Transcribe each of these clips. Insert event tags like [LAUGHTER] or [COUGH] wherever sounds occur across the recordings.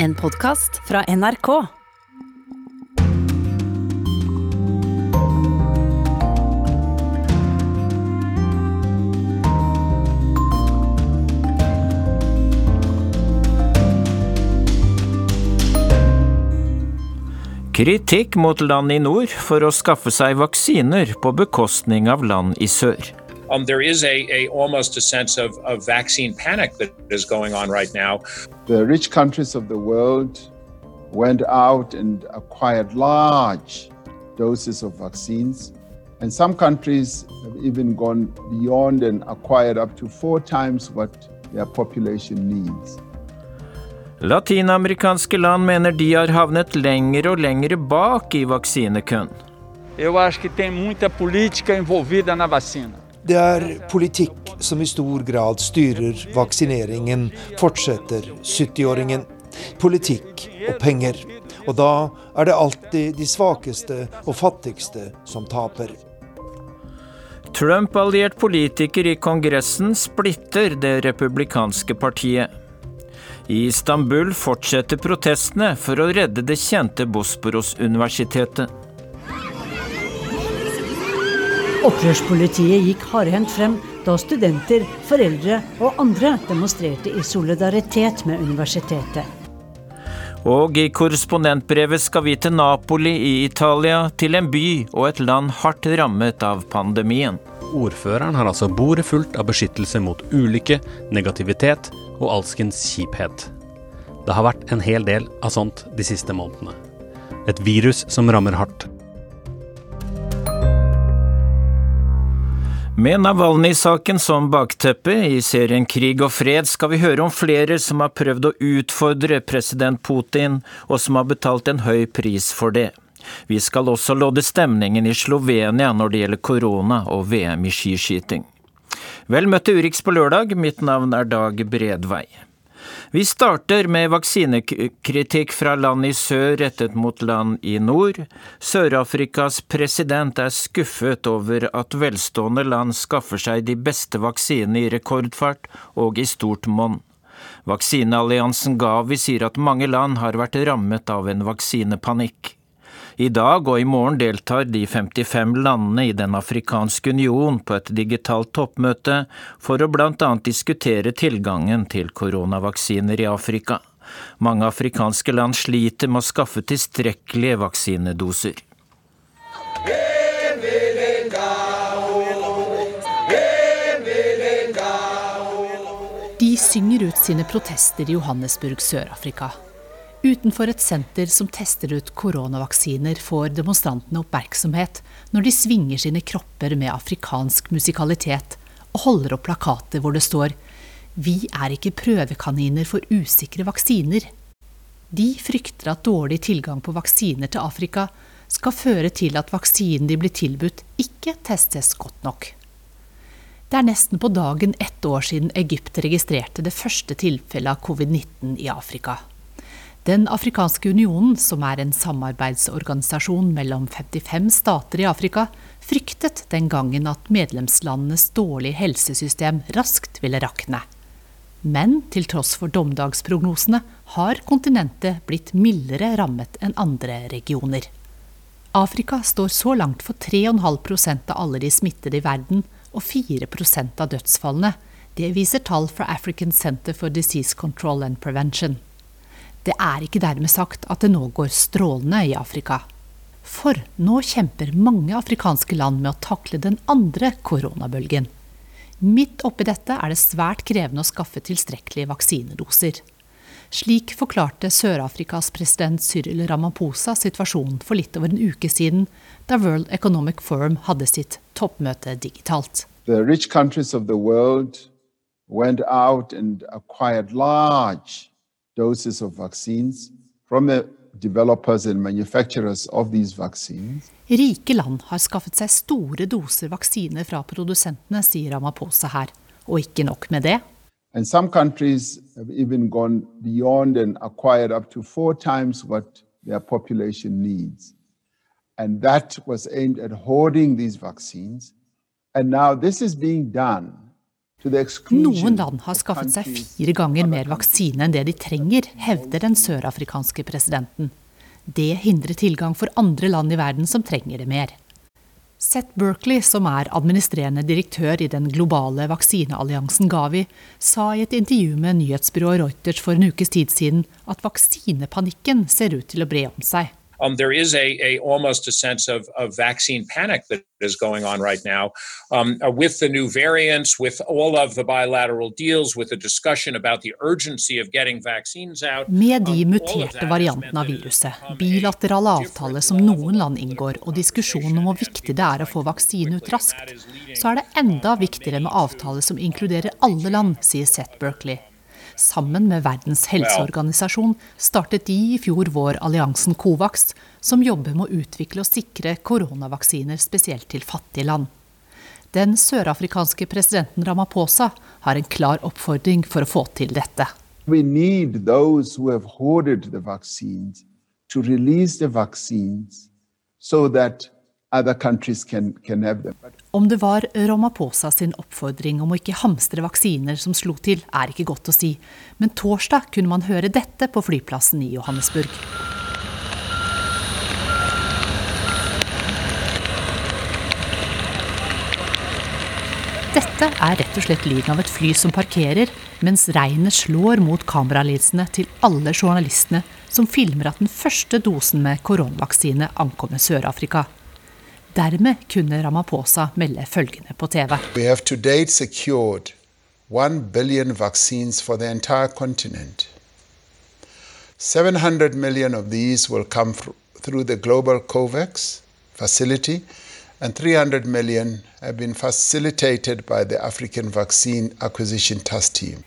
En podkast fra NRK. Kritikk mot land i nord for å skaffe seg vaksiner på bekostning av land i sør. Um, there is a, a almost a sense of, of vaccine panic that is going on right now. The rich countries of the world went out and acquired large doses of vaccines. And some countries have even gone beyond and acquired up to four times what their population needs. Latinamerikanske land mener de har havnet lenger og lenger bak i vaksinekøen. Eu acho que tem muita política envolvida na vacina. Det er politikk som i stor grad styrer vaksineringen, fortsetter 70-åringen. Politikk og penger. Og da er det alltid de svakeste og fattigste som taper. Trump-alliert politiker i Kongressen splitter det republikanske partiet. I Istanbul fortsetter protestene for å redde det kjente Bosporos-universitetet. Opprørspolitiet gikk hardhendt frem da studenter, foreldre og andre demonstrerte i solidaritet med universitetet. Og i korrespondentbrevet skal vi til Napoli i Italia, til en by og et land hardt rammet av pandemien. Ordføreren har altså bordet fullt av beskyttelse mot ulykke, negativitet og alskens kjiphet. Det har vært en hel del av sånt de siste månedene. Et virus som rammer hardt. Med Navalnyj-saken som bakteppe i serien Krig og fred skal vi høre om flere som har prøvd å utfordre president Putin, og som har betalt en høy pris for det. Vi skal også lodde stemningen i Slovenia når det gjelder korona og VM i skiskyting. Vel møtt til Urix på lørdag, mitt navn er Dag Bredvei. Vi starter med vaksinekritikk fra land i sør rettet mot land i nord. Sør-Afrikas president er skuffet over at velstående land skaffer seg de beste vaksinene i rekordfart og i stort monn. Vaksinealliansen Gavi sier at mange land har vært rammet av en vaksinepanikk. I dag og i morgen deltar de 55 landene i Den afrikanske union på et digitalt toppmøte for å bl.a. diskutere tilgangen til koronavaksiner i Afrika. Mange afrikanske land sliter med å skaffe tilstrekkelige vaksinedoser. De synger ut sine protester i Johannesburg, Sør-Afrika. Utenfor et senter som tester ut koronavaksiner, får demonstrantene oppmerksomhet når de svinger sine kropper med afrikansk musikalitet og holder opp plakater hvor det står Vi er ikke prøvekaniner for usikre vaksiner. De frykter at dårlig tilgang på vaksiner til Afrika skal føre til at vaksinen de blir tilbudt, ikke testes godt nok. Det er nesten på dagen ett år siden Egypt registrerte det første tilfellet av covid-19 i Afrika. Den afrikanske unionen, som er en samarbeidsorganisasjon mellom 55 stater i Afrika, fryktet den gangen at medlemslandenes dårlige helsesystem raskt ville rakne. Men til tross for dommedagsprognosene har kontinentet blitt mildere rammet enn andre regioner. Afrika står så langt for 3,5% av alle de smittede i verden, og 4% av dødsfallene. Det viser tall fra African Center for Disease Control and Prevention. Det er ikke dermed sagt at det nå går strålende i Afrika. For nå kjemper mange afrikanske land med å takle den andre koronabølgen. Midt oppi dette er det svært krevende å skaffe tilstrekkelige vaksinedoser. Slik forklarte Sør-Afrikas president Cyril Ramaphosa situasjonen for litt over en uke siden, da World Economic Forum hadde sitt toppmøte digitalt. The rich countries of the world went out and acquired large doses of vaccines from the developers and manufacturers of these vaccines. Rike land har skaffet seg store doser vaksiner fra produsentene, sier Ramaphosa her. Og ikke nok med det. And some countries have even gone beyond and acquired up to four times what their population needs. And that was aimed at hoarding these vaccines. And now this is being done Noen land har skaffet seg fire ganger mer vaksine enn det de trenger, hevder den sørafrikanske presidenten. Det hindrer tilgang for andre land i verden som trenger det mer. Seth Berkley, som er administrerende direktør i den globale vaksinealliansen Gavi, sa i et intervju med nyhetsbyrået Reuters for en ukes tid siden at vaksinepanikken ser ut til å bre om seg. Um, there is a, a, almost a sense of, of vaccine panic that is going on right now um, uh, with the new variants, with all of the bilateral deals, with the discussion about the urgency of getting vaccines out. Med de um, muterte variantene av viruset, bilaterale avtaler som noen land inngår, og diskusjonen om hvor viktig det er å få vaksine ut raskt, så er det enda viktigere med avtaler som inkluderer alle land, sier Seth Berkley. Sammen med Verdens helseorganisasjon startet de i fjor vår alliansen Covax, som jobber med å utvikle og sikre koronavaksiner spesielt til fattige land. Den sørafrikanske presidenten Ramaphosa har en klar oppfordring for å få til dette. We need those who have hoarded the vaccines to release the vaccines so that om det var Ramaphosa sin oppfordring om å ikke hamstre vaksiner som slo til, er ikke godt å si, men torsdag kunne man høre dette på flyplassen i Johannesburg. Dette er rett og slett lyden av et fly som parkerer, mens regnet slår mot kameralinsene til alle journalistene som filmer at den første dosen med koronavaksine ankommer Sør-Afrika. Dermed kunne Ramaphosa melde følgende på TV. We have to date secured 1 billion vaccines for the entire continent. 700 million of these will come through the global COVAX facility, and 300 million have been facilitated by the African Vaccine Acquisition Task Team.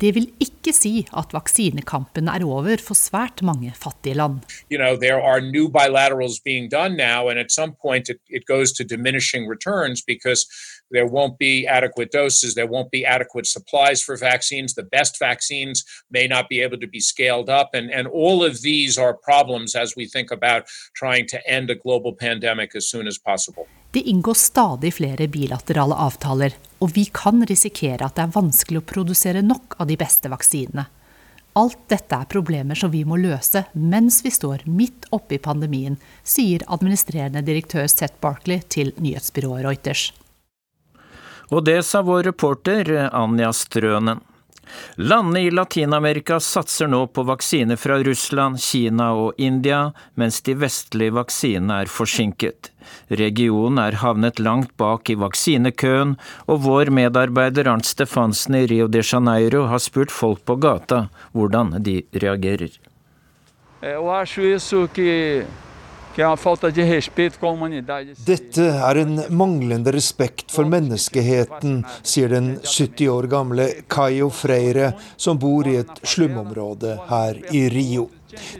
Det vil ikke si at vaksinekampen er over for svært mange fattige land. You know, there are new bilaterals being done now, and at some point it, it goes to diminishing returns because there won't be adequate doses, there won't be adequate supplies for vaccines, the best vaccines may not be able to be scaled up, and, and all of these are problems as we think about trying to end a global pandemic as soon as possible. Det inngås stadig flere bilaterale avtaler, og vi kan risikere at det er vanskelig å produsere nok av de beste vaksinene. Alt dette er problemer som vi må løse mens vi står midt oppe i pandemien, sier administrerende direktør Seth Barkley til nyhetsbyrået Reuters. Og det sa vår reporter Anja Strønen. Landene i Latin-Amerika satser nå på vaksiner fra Russland, Kina og India, mens de vestlige vaksinene er forsinket. Regionen er havnet langt bak i vaksinekøen, og vår medarbeider Arnt Stefansen i Rio de Janeiro har spurt folk på gata hvordan de reagerer. Jeg synes dette er en manglende respekt for menneskeheten, sier den 70 år gamle Cayo Freire, som bor i et slumområde her i Rio.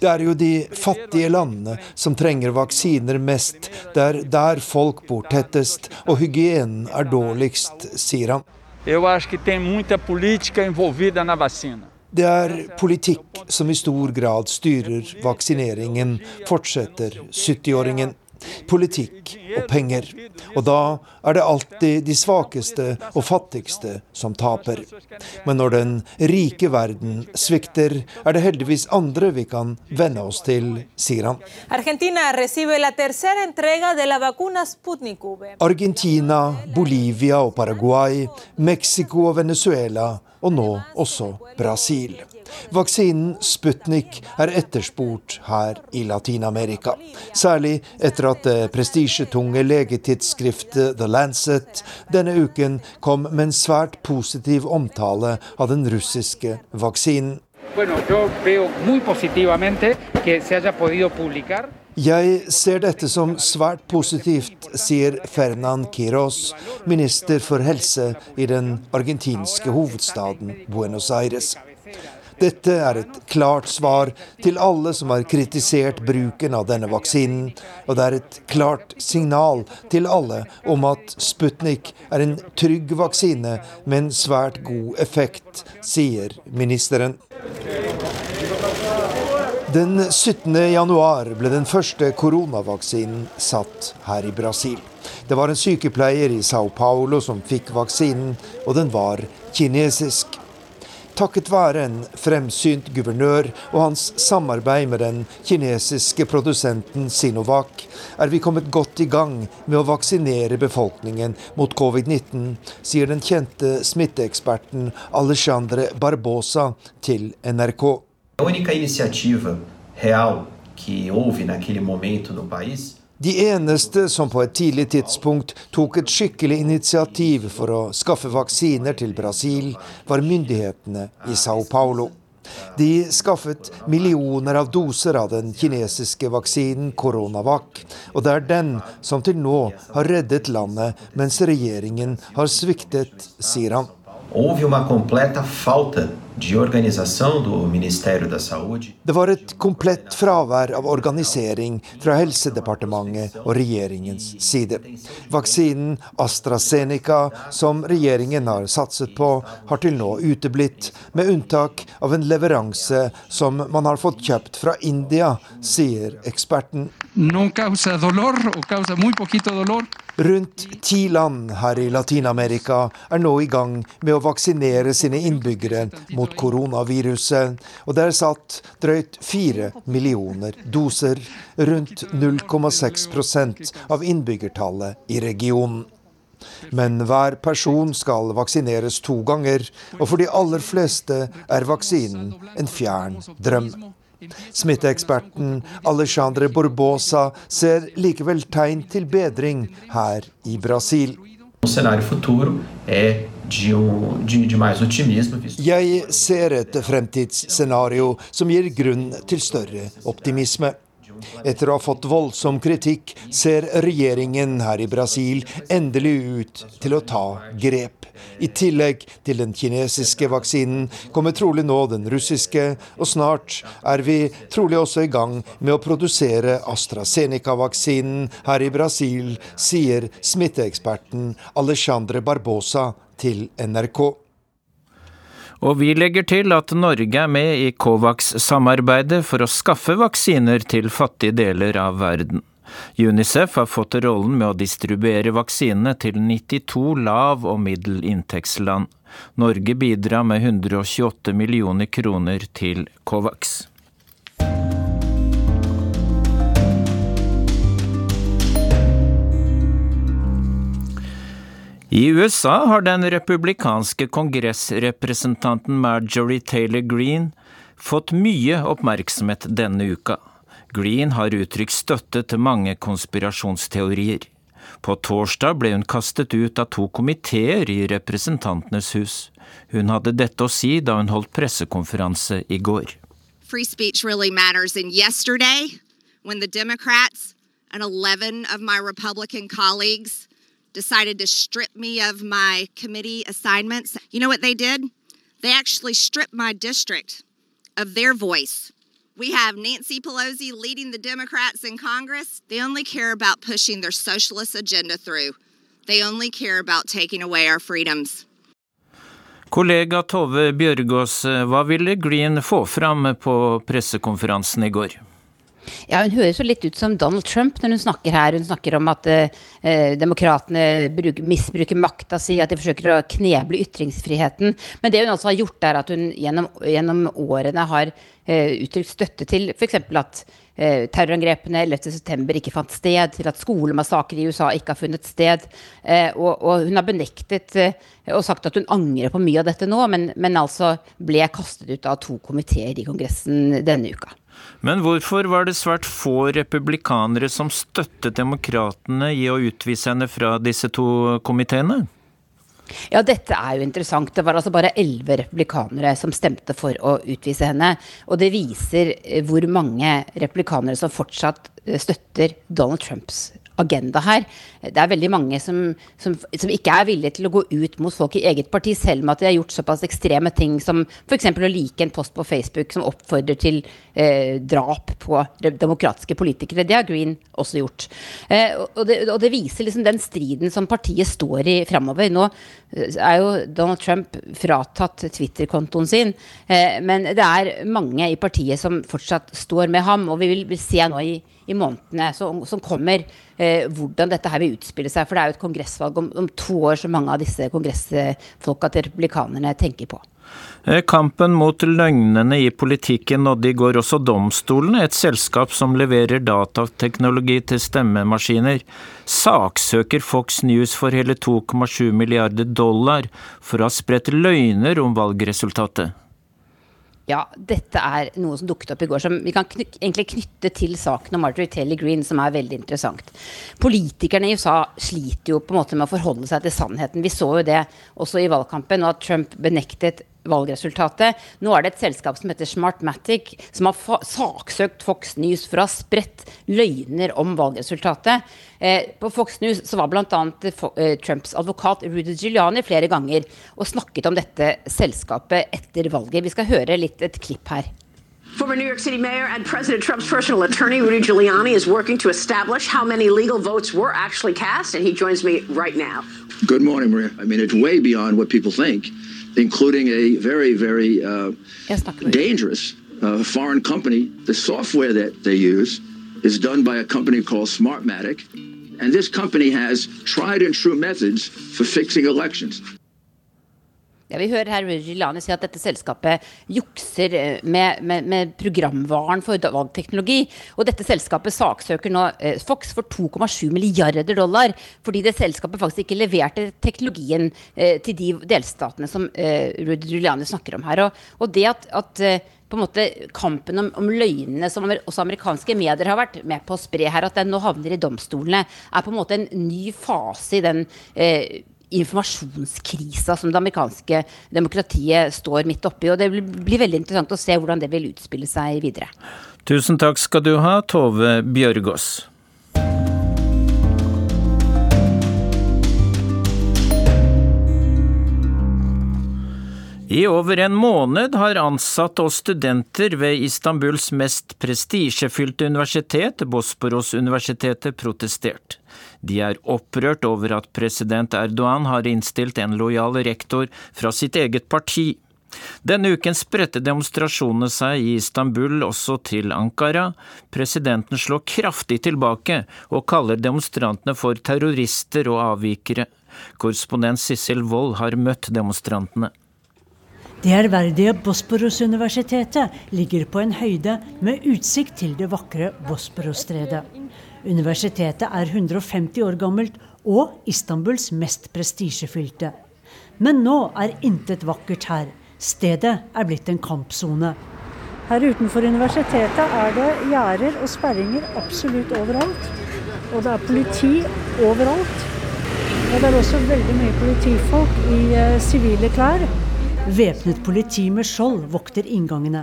Det er jo de fattige landene som trenger vaksiner mest. Det er der folk bor tettest, og hygienen er dårligst, sier han. Jeg tror det er mye politikk involvert i vaksinen. Det er politikk som i stor grad styrer vaksineringen, fortsetter 70-åringen. Politikk og penger. Og da er det alltid de svakeste og fattigste som taper. Men når den rike verden svikter, er det heldigvis andre vi kan venne oss til, sier han. Argentina, Bolivia og Paraguay, Mexico og Venezuela og nå også Brasil. Vaksinen Sputnik er etterspurt her i Latin-Amerika. Særlig etter at det prestisjetunge legetidsskriftet The Lancet denne uken kom med en svært positiv omtale av den russiske vaksinen. Bueno, yo veo muy positivamente que se haya podido publicar jeg ser dette som svært positivt, sier Fernan Quiros, minister for helse i den argentinske hovedstaden Buenos Aires. Dette er et klart svar til alle som har kritisert bruken av denne vaksinen, og det er et klart signal til alle om at Sputnik er en trygg vaksine med en svært god effekt, sier ministeren. Den 17. januar ble den første koronavaksinen satt her i Brasil. Det var en sykepleier i Sao Paulo som fikk vaksinen, og den var kinesisk. Takket være en fremsynt guvernør og hans samarbeid med den kinesiske produsenten Sinovac, er vi kommet godt i gang med å vaksinere befolkningen mot covid-19, sier den kjente smitteeksperten Alexandre Barbosa til NRK. A única iniciativa real que houve naquele momento no país de eneste som på et tidlig tidspunkt tok et skikkelig initiativ for å skaffe vaksiner til Brasil, var myndighetene i Sao Paulo. De skaffet millioner av doser av den kinesiske vaksinen Coronavac, og det er den som til nå har reddet landet, mens regjeringen har sviktet, sier han. De organização do Ministério da Saúde. Det var et komplett fravær av organisering fra Helsedepartementet og regjeringens side. Vaksinen AstraZeneca, som regjeringen har satset på, har til nå uteblitt, med unntak av en leveranse som man har fått kjøpt fra India, sier eksperten. No causa dolor, o causa muy poquito dolor. Rundt ti land her i Latin-Amerika er nå i gang med å vaksinere sine innbyggere mot koronaviruset, og det er satt drøyt fire millioner doser, rundt 0,6% av innbyggertallet i regionen. Men hver person skal vaksineres to ganger, og for de aller fleste er vaksinen en fjern drøm. Smitteeksperten Alexandre Borbosa ser likevel tegn til bedring her i Brasil. Jeg ser et fremtidsscenario som gir grunn til større optimisme. Etter å ha fått voldsom kritikk, ser regjeringen her i Brasil endelig ut til å ta grep. I tillegg til den kinesiske vaksinen kommer trolig nå den russiske, og snart er vi trolig også i gang med å produsere AstraZeneca-vaksinen her i Brasil, sier smitteeksperten Alexandre Barbosa til NRK. Og vi legger til at Norge er med i Covax-samarbeidet for å skaffe vaksiner til fattige deler av verden. Unicef har fått rollen med å distribuere vaksinene til 92 lav- og middelinntektsland. Norge bidrar med 128 millioner kroner til Covax. I USA har den republikanske kongressrepresentanten Marjorie Taylor Green fått mye oppmerksomhet denne uka. Green har uttrykt støtte til mange konspirasjonsteorier. På torsdag ble hun kastet ut av to komiteer i Representantenes hus. Hun hadde dette å si da hun holdt pressekonferanse i går. Free speech really matters. And yesterday, when the Democrats and 11 of my Republican colleagues decided to strip me of my committee assignments, you know what they did? They actually stripped my district of their voice. We have Nancy Pelosi leading the Democrats in Congress. They only care about pushing their socialist agenda through. They only care about taking away our freedoms. Kollega Tove Bjørgaas, hva ville Green få fram på pressekonferansen i går? Ja, Hun høres jo litt ut som Donald Trump når hun snakker her. Hun snakker om at eh, demokratene misbruker makta si, at de forsøker å kneble ytringsfriheten. Men det hun altså har gjort, er at hun gjennom, gjennom årene har eh, uttrykt støtte til f.eks. at eh, terrorangrepene 11.9 ikke fant sted, til at skolemassakrer i USA ikke har funnet sted. Eh, og, og, hun har benektet eh, og sagt at hun angrer på mye av dette nå, men, men altså ble kastet ut av to komiteer i Kongressen denne uka. Men hvorfor var det svært få republikanere som støttet demokratene i å utvise henne fra disse to komiteene? Ja, dette er jo interessant. Det var altså bare elleve republikanere som stemte for å utvise henne. Og det viser eh, hvor mange republikanere som fortsatt eh, støtter Donald Trumps agenda her. Det er veldig mange som, som, som, ikke er villige til å gå ut mot folk i eget parti, selv om at de har gjort såpass ekstreme ting som f.eks. å like en post på Facebook som oppfordrer til eh, drap på demokratiske politikere. Det har Green også gjort. Eh, og, det, og, det, viser liksom den striden som partiet står i framover. Nå eh, er jo Donald Trump fratatt Twitter-kontoen sin, eh, men det er mange i partiet som fortsatt står med ham, og vi vil, vil se nå i i månedene som, som kommer, eh, hvordan dette her vil utspille seg. For det er jo et kongressvalg om, om to år som mange av disse kongressfolka til republikanerne tenker på. Eh, kampen mot løgnene i politikken nådde i går også domstolene, et selskap som leverer datateknologi til stemmemaskiner, saksøker Fox News for hele 2,7 milliarder dollar for å ha spredt løgner om valgresultatet. Ja, dette er noe som dukket opp i går, som vi kan kny egentlig knytte til saken om Marjorie Taylor Green, som er veldig interessant. Politikerne i USA sliter jo på en måte med å forholde seg til sannheten. Vi så jo det også i valgkampen, og at Trump benektet valgresultatet. Nå er det et selskap som heter Smartmatic, som har saksøkt Fox News for å ha spredt løgner om valgresultatet. Eh, på Fox News så var bl.a. Eh, Trumps advokat Rudy Giuliani flere ganger og snakket om dette selskapet etter valget. Vi skal høre litt et klipp her. Former New York City Mayor and President Trump's personal attorney, Rudy Giuliani, is working to establish how many legal votes were actually cast, and he joins me right now. Good morning, Maria. I mean, it's way beyond what people think. including a very, very uh, dangerous uh, foreign company. The software that they use is done by a company called Smartmatic, and this company has tried and true methods for fixing elections. Ja, vi hører her Rilani si at dette selskapet jukser eh, med, med, med, programvaren for valgteknologi. Og dette selskapet saksøker nå eh, Fox for 2,7 milliarder dollar, fordi det selskapet faktisk ikke leverte teknologien eh, til de delstatene som eh, Rilani snakker om her. Og, og det at, at på en måte kampen om, om, løgnene som også amerikanske medier har vært med på å spre her, at den nå havner i domstolene, er på en måte en ny fase i den eh, informasjonskrisa som det amerikanske demokratiet står midt oppi. Og det blir veldig interessant å se hvordan det vil utspille seg videre. Tusen takk skal du ha, Tove Bjørgaas. I over en måned har ansatte og studenter ved Istanbuls mest prestisjefylte universitet, Bosporos-universitetet, protestert. De er opprørt over at president Erdogan har innstilt en lojal rektor fra sitt eget parti. Denne uken spredte demonstrasjonene seg i Istanbul også til Ankara. Presidenten slår kraftig tilbake og kaller demonstrantene for terrorister og avvikere. Korrespondent Sissel Wold har møtt demonstrantene. Det ærverdige Bosporos-universitetet ligger på en høyde med utsikt til det vakre Bosporos-stredet. Universitetet er 150 år gammelt og Istanbuls mest prestisjefylte. Men nå er intet vakkert her. Stedet er blitt en kampsone. Her utenfor universitetet er det gjerder og sperringer absolutt overalt. Og det er politi overalt. Og det er også veldig mye politifolk i eh, sivile klær. Væpnet politi med skjold vokter inngangene.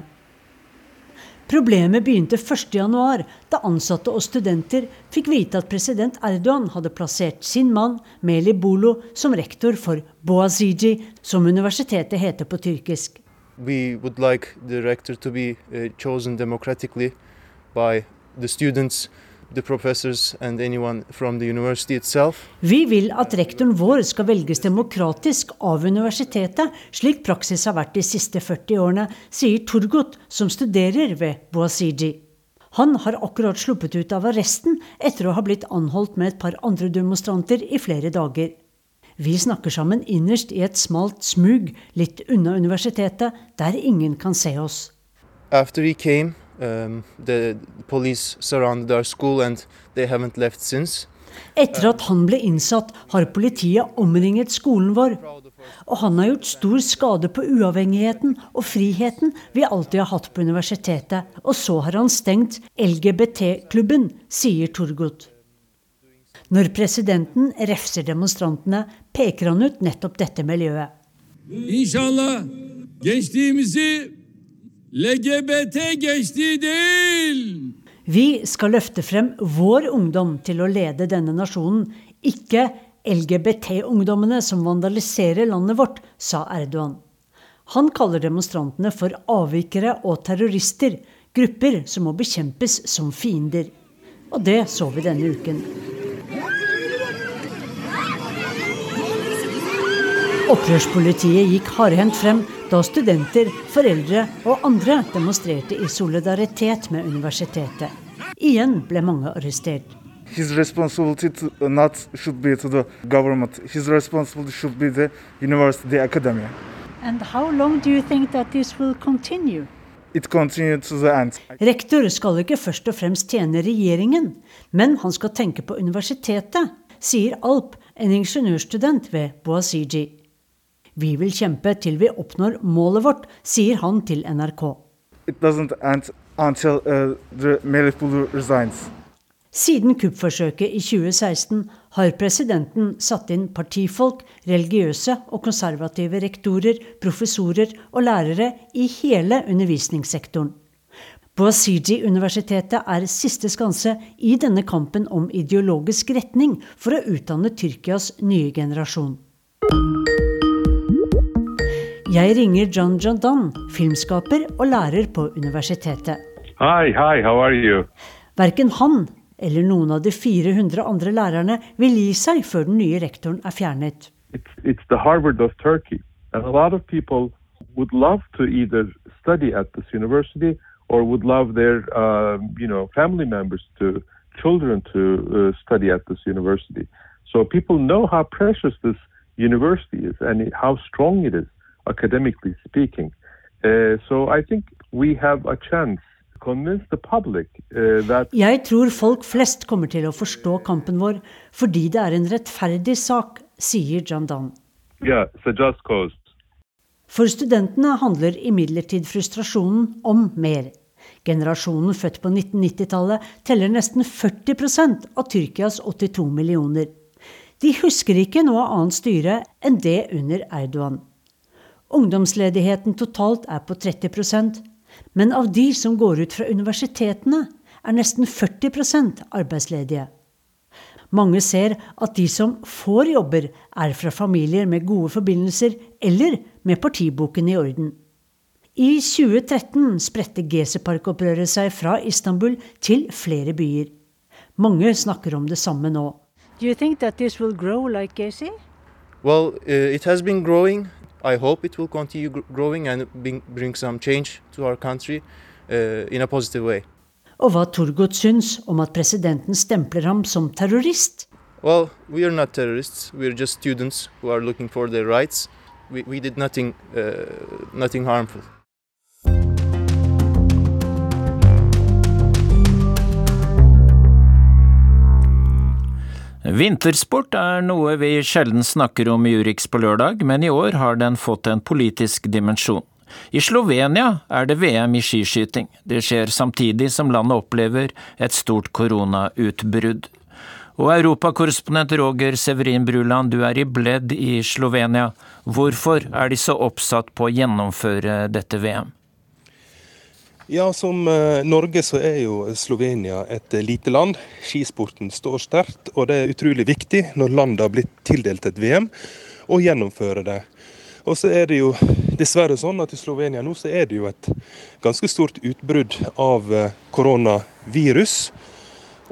Problemet begynte 1.1, da ansatte og studenter fikk vite at president Erdogan hadde plassert sin mann Meli Bolo som rektor for Boazici, som universitetet heter på tyrkisk. We would like the rector to be uh, chosen democratically vi vil at rektoren vår skal velges demokratisk av universitetet, slik praksis har vært de siste 40 årene, sier Turgut, som studerer ved Boasiji. Han har akkurat sluppet ut av arresten etter å ha blitt anholdt med et par andre demonstranter i flere dager. Vi snakker sammen innerst i et smalt smug litt unna universitetet, der ingen kan se oss. After he came, Um, the police surrounded our school and they haven't left since. Etter at han ble innsatt, har politiet omringet skolen vår. Og han har gjort stor skade på uavhengigheten og friheten vi alltid har hatt på universitetet. Og så har han stengt LGBT-klubben, sier Torgot. Når presidenten refser demonstrantene, peker han ut nettopp dette miljøet. Inshallah, gençliğimizi LGBT geçtiği değil. Vi skal løfte frem vår ungdom til å lede denne nasjonen, ikke LGBT-ungdommene som vandaliserer landet vårt, sa Erdogan. Han kaller demonstrantene for avvikere og terrorister, grupper som må bekjempes som fiender. Og det så vi denne uken. Opprørspolitiet gikk hardhendt frem da studenter, foreldre og andre demonstrerte i solidaritet med universitetet. Igjen ble mange arrestert. His responsibility to, uh, not should be to the government. His responsibility should be the university academia. And how long do you think that this will continue? It continued to the end. Rektor skal ikke først og fremst tjene regjeringen, men han skal tenke på universitetet, sier Alp, en ingeniørstudent ved Boasiji. Vi vil kjempe til vi oppnår målet vårt, sier han til NRK. Until, uh, Siden kuppforsøket i 2016 har presidenten satt inn partifolk, religiøse og konservative rektorer, professorer og lærere i hele undervisningssektoren. Boasiji-universitetet er siste skanse i denne kampen om ideologisk retning for å utdanne Tyrkias nye generasjon. Jeg ringer John John Dunn, filmskaper og lærer på universitetet. Hi, hi, how are you? Verken han eller noen av de 400 andre lærerne vil gi seg før den nye rektoren er fjernet. It's, it's the Harvard of Turkey. And a lot of people would love to either study at this university or would love their uh, you know, family members to children to uh, study at this university. So people know how precious this university is and how strong it is academically speaking. Uh, so I think we have a chance Public, uh, Jeg tror folk flest kommer til å forstå kampen vår fordi det er en rettferdig sak, sier John Donn. Yeah, For studentene handler imidlertid frustrasjonen om mer. Generasjonen født på 1990-tallet teller nesten 40% av Tyrkias 82 millioner. De husker ikke noe annet styre enn det under Erdogan. Ungdomsledigheten totalt er på 30% men av de som går ut fra universitetene, er nesten 40% arbeidsledige. Mange ser at de som får jobber, er fra familier med gode forbindelser eller med partiboken i orden. I 2013 spredte Gesepark-opprøret seg fra Istanbul til flere byer. Mange snakker om det samme nå. Do you think that this will grow like Gezi? Well, uh, it has been growing. I hope it will continue growing and bring some change to our country uh, in a positive way. Og hva Turgot syns om at presidenten stempler ham som terrorist? Well, we are not terrorists. We are just students who are looking for their rights. We, we did nothing, uh, nothing harmful. Vintersport er noe vi sjelden snakker om i Urix på lørdag, men i år har den fått en politisk dimensjon. I Slovenia er det VM i skiskyting. Det skjer samtidig som landet opplever et stort koronautbrudd. Og europakorrespondent Roger Severin Bruland, du er i Bled i Slovenia. Hvorfor er de så oppsatt på å gjennomføre dette VM? Ja, Som eh, Norge så er jo Slovenia et eh, lite land. Skisporten står sterkt, og det er utrolig viktig når landet har blitt tildelt et VM, å gjennomføre det. Og så er det jo dessverre sånn at i Slovenia nå så er det jo et ganske stort utbrudd av eh, koronavirus.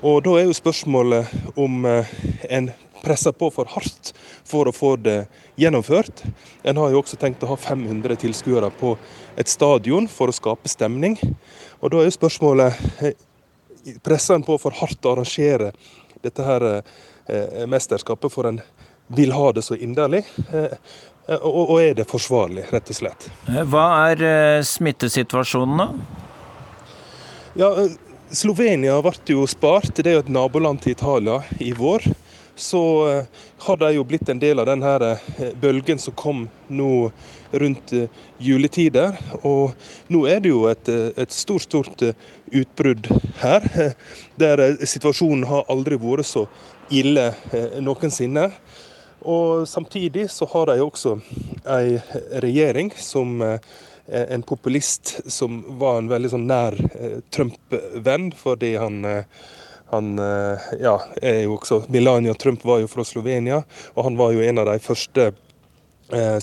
Og da er jo spørsmålet om en presser på for hardt for å få det gjennomført. En har jo også tenkt å ha 500 tilskuere på et stadion for å skape stemning. Og da er jo spørsmålet eh, presser en på for hardt å arrangere dette her eh, mesterskapet, for en vil ha det så inderlig. Eh, og, og, er det forsvarlig, rett og slett. Hva er eh, smittesituasjonen, da? Ja, Slovenia ble jo spart. Det er jo et naboland til Italia i vår så har de jo blitt en del av eh, bølgen som kom nå rundt eh, juletider. Og nå er det jo et, et stort, stort utbrudd her. [LAUGHS] Der situasjonen har aldri vært så ille noensinne. Og samtidig så har de også ei regjering som en populist som var en veldig sånn nær Trump-venn, fordi han han ja, er jo også Melania Trump var jo fra Slovenia, og han var jo en av de første Eh,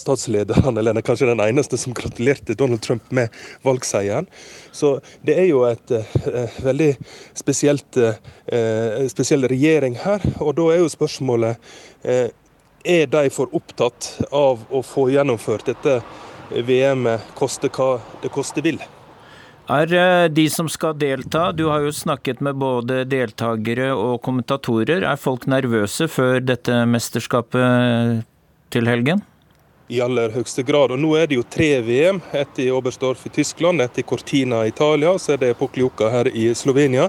statslederen, eller kanskje den eneste som gratulerte Donald Trump med valgseieren. Så det er jo et uh, veldig spesielt, uh, spesiell regjering her. Og da er jo spørsmålet uh, er de for opptatt av å få gjennomført dette VM-et, koste hva det koste vil. Er de som skal delta, du har jo snakket med både deltakere og kommentatorer, er folk nervøse før dette mesterskapet til helgen? I aller høyeste grad. Og Nå er det jo tre VM. Ett i Oberstdorf i Tyskland, ett i Cortina i Italia, så er det Pokljuka her i Slovenia.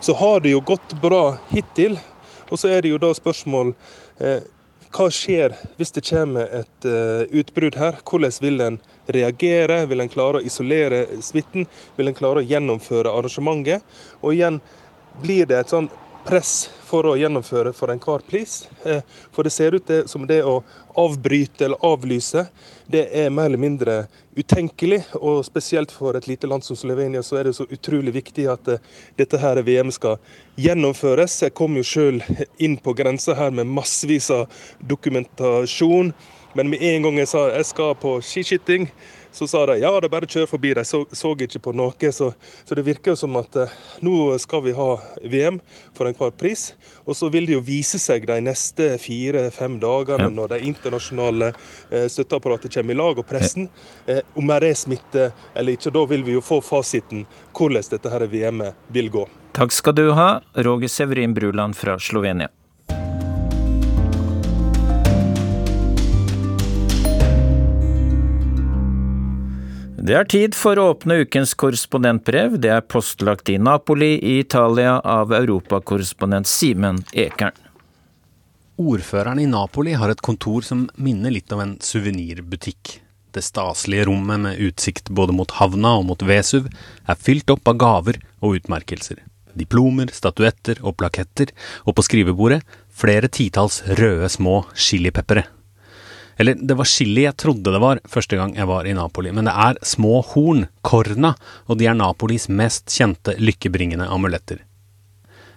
Så har det jo gått bra hittil. Og så er det jo da spørsmål eh, hva skjer hvis det kommer et uh, utbrudd her? Hvordan vil en reagere? Vil en klare å isolere smitten? Vil en klare å gjennomføre arrangementet? Og igjen blir det et sånn press for å gjennomføre for enhver pris. Eh, for det ser ut som det å avbryte eller avlyse, det er mer eller mindre utenkelig. Og spesielt for et lite land som Slovenia så er det så utrolig viktig at eh, dette her VM skal gjennomføres. Jeg kom jo sjøl inn på grensa her med massevis av dokumentasjon. Men med en gang jeg sa jeg skal på skiskyting, så sa de ja, det er bare kjør forbi. De så, så ikke på noe. Så, så, det virker jo som at eh, nå skal vi ha VM for enhver pris. Og så vil det jo vise seg de neste fire-fem dagene, ja. når de internasjonale eh, støtteapparatet kommer i lag, og pressen, eh, om det er smitte eller ikke. Da vil vi jo få fasiten hvordan dette her VM-et vil gå. Takk skal du ha, Roger Severin Bruland fra Slovenia. Det er tid for å åpne ukens korrespondentbrev. Det er postlagt i Napoli i Italia av europakorrespondent Simen Ekern. Ordføreren i Napoli har et kontor som minner litt om en suvenirbutikk. Det staselige rommet med utsikt både mot havna og mot Vesuv er fylt opp av gaver og utmerkelser. Diplomer, statuetter og plaketter, og på skrivebordet flere titalls røde små chilipeppere. Eller det var chili jeg trodde det var første gang jeg var i Napoli, men det er små horn, corna, og de er Napolis mest kjente lykkebringende amuletter.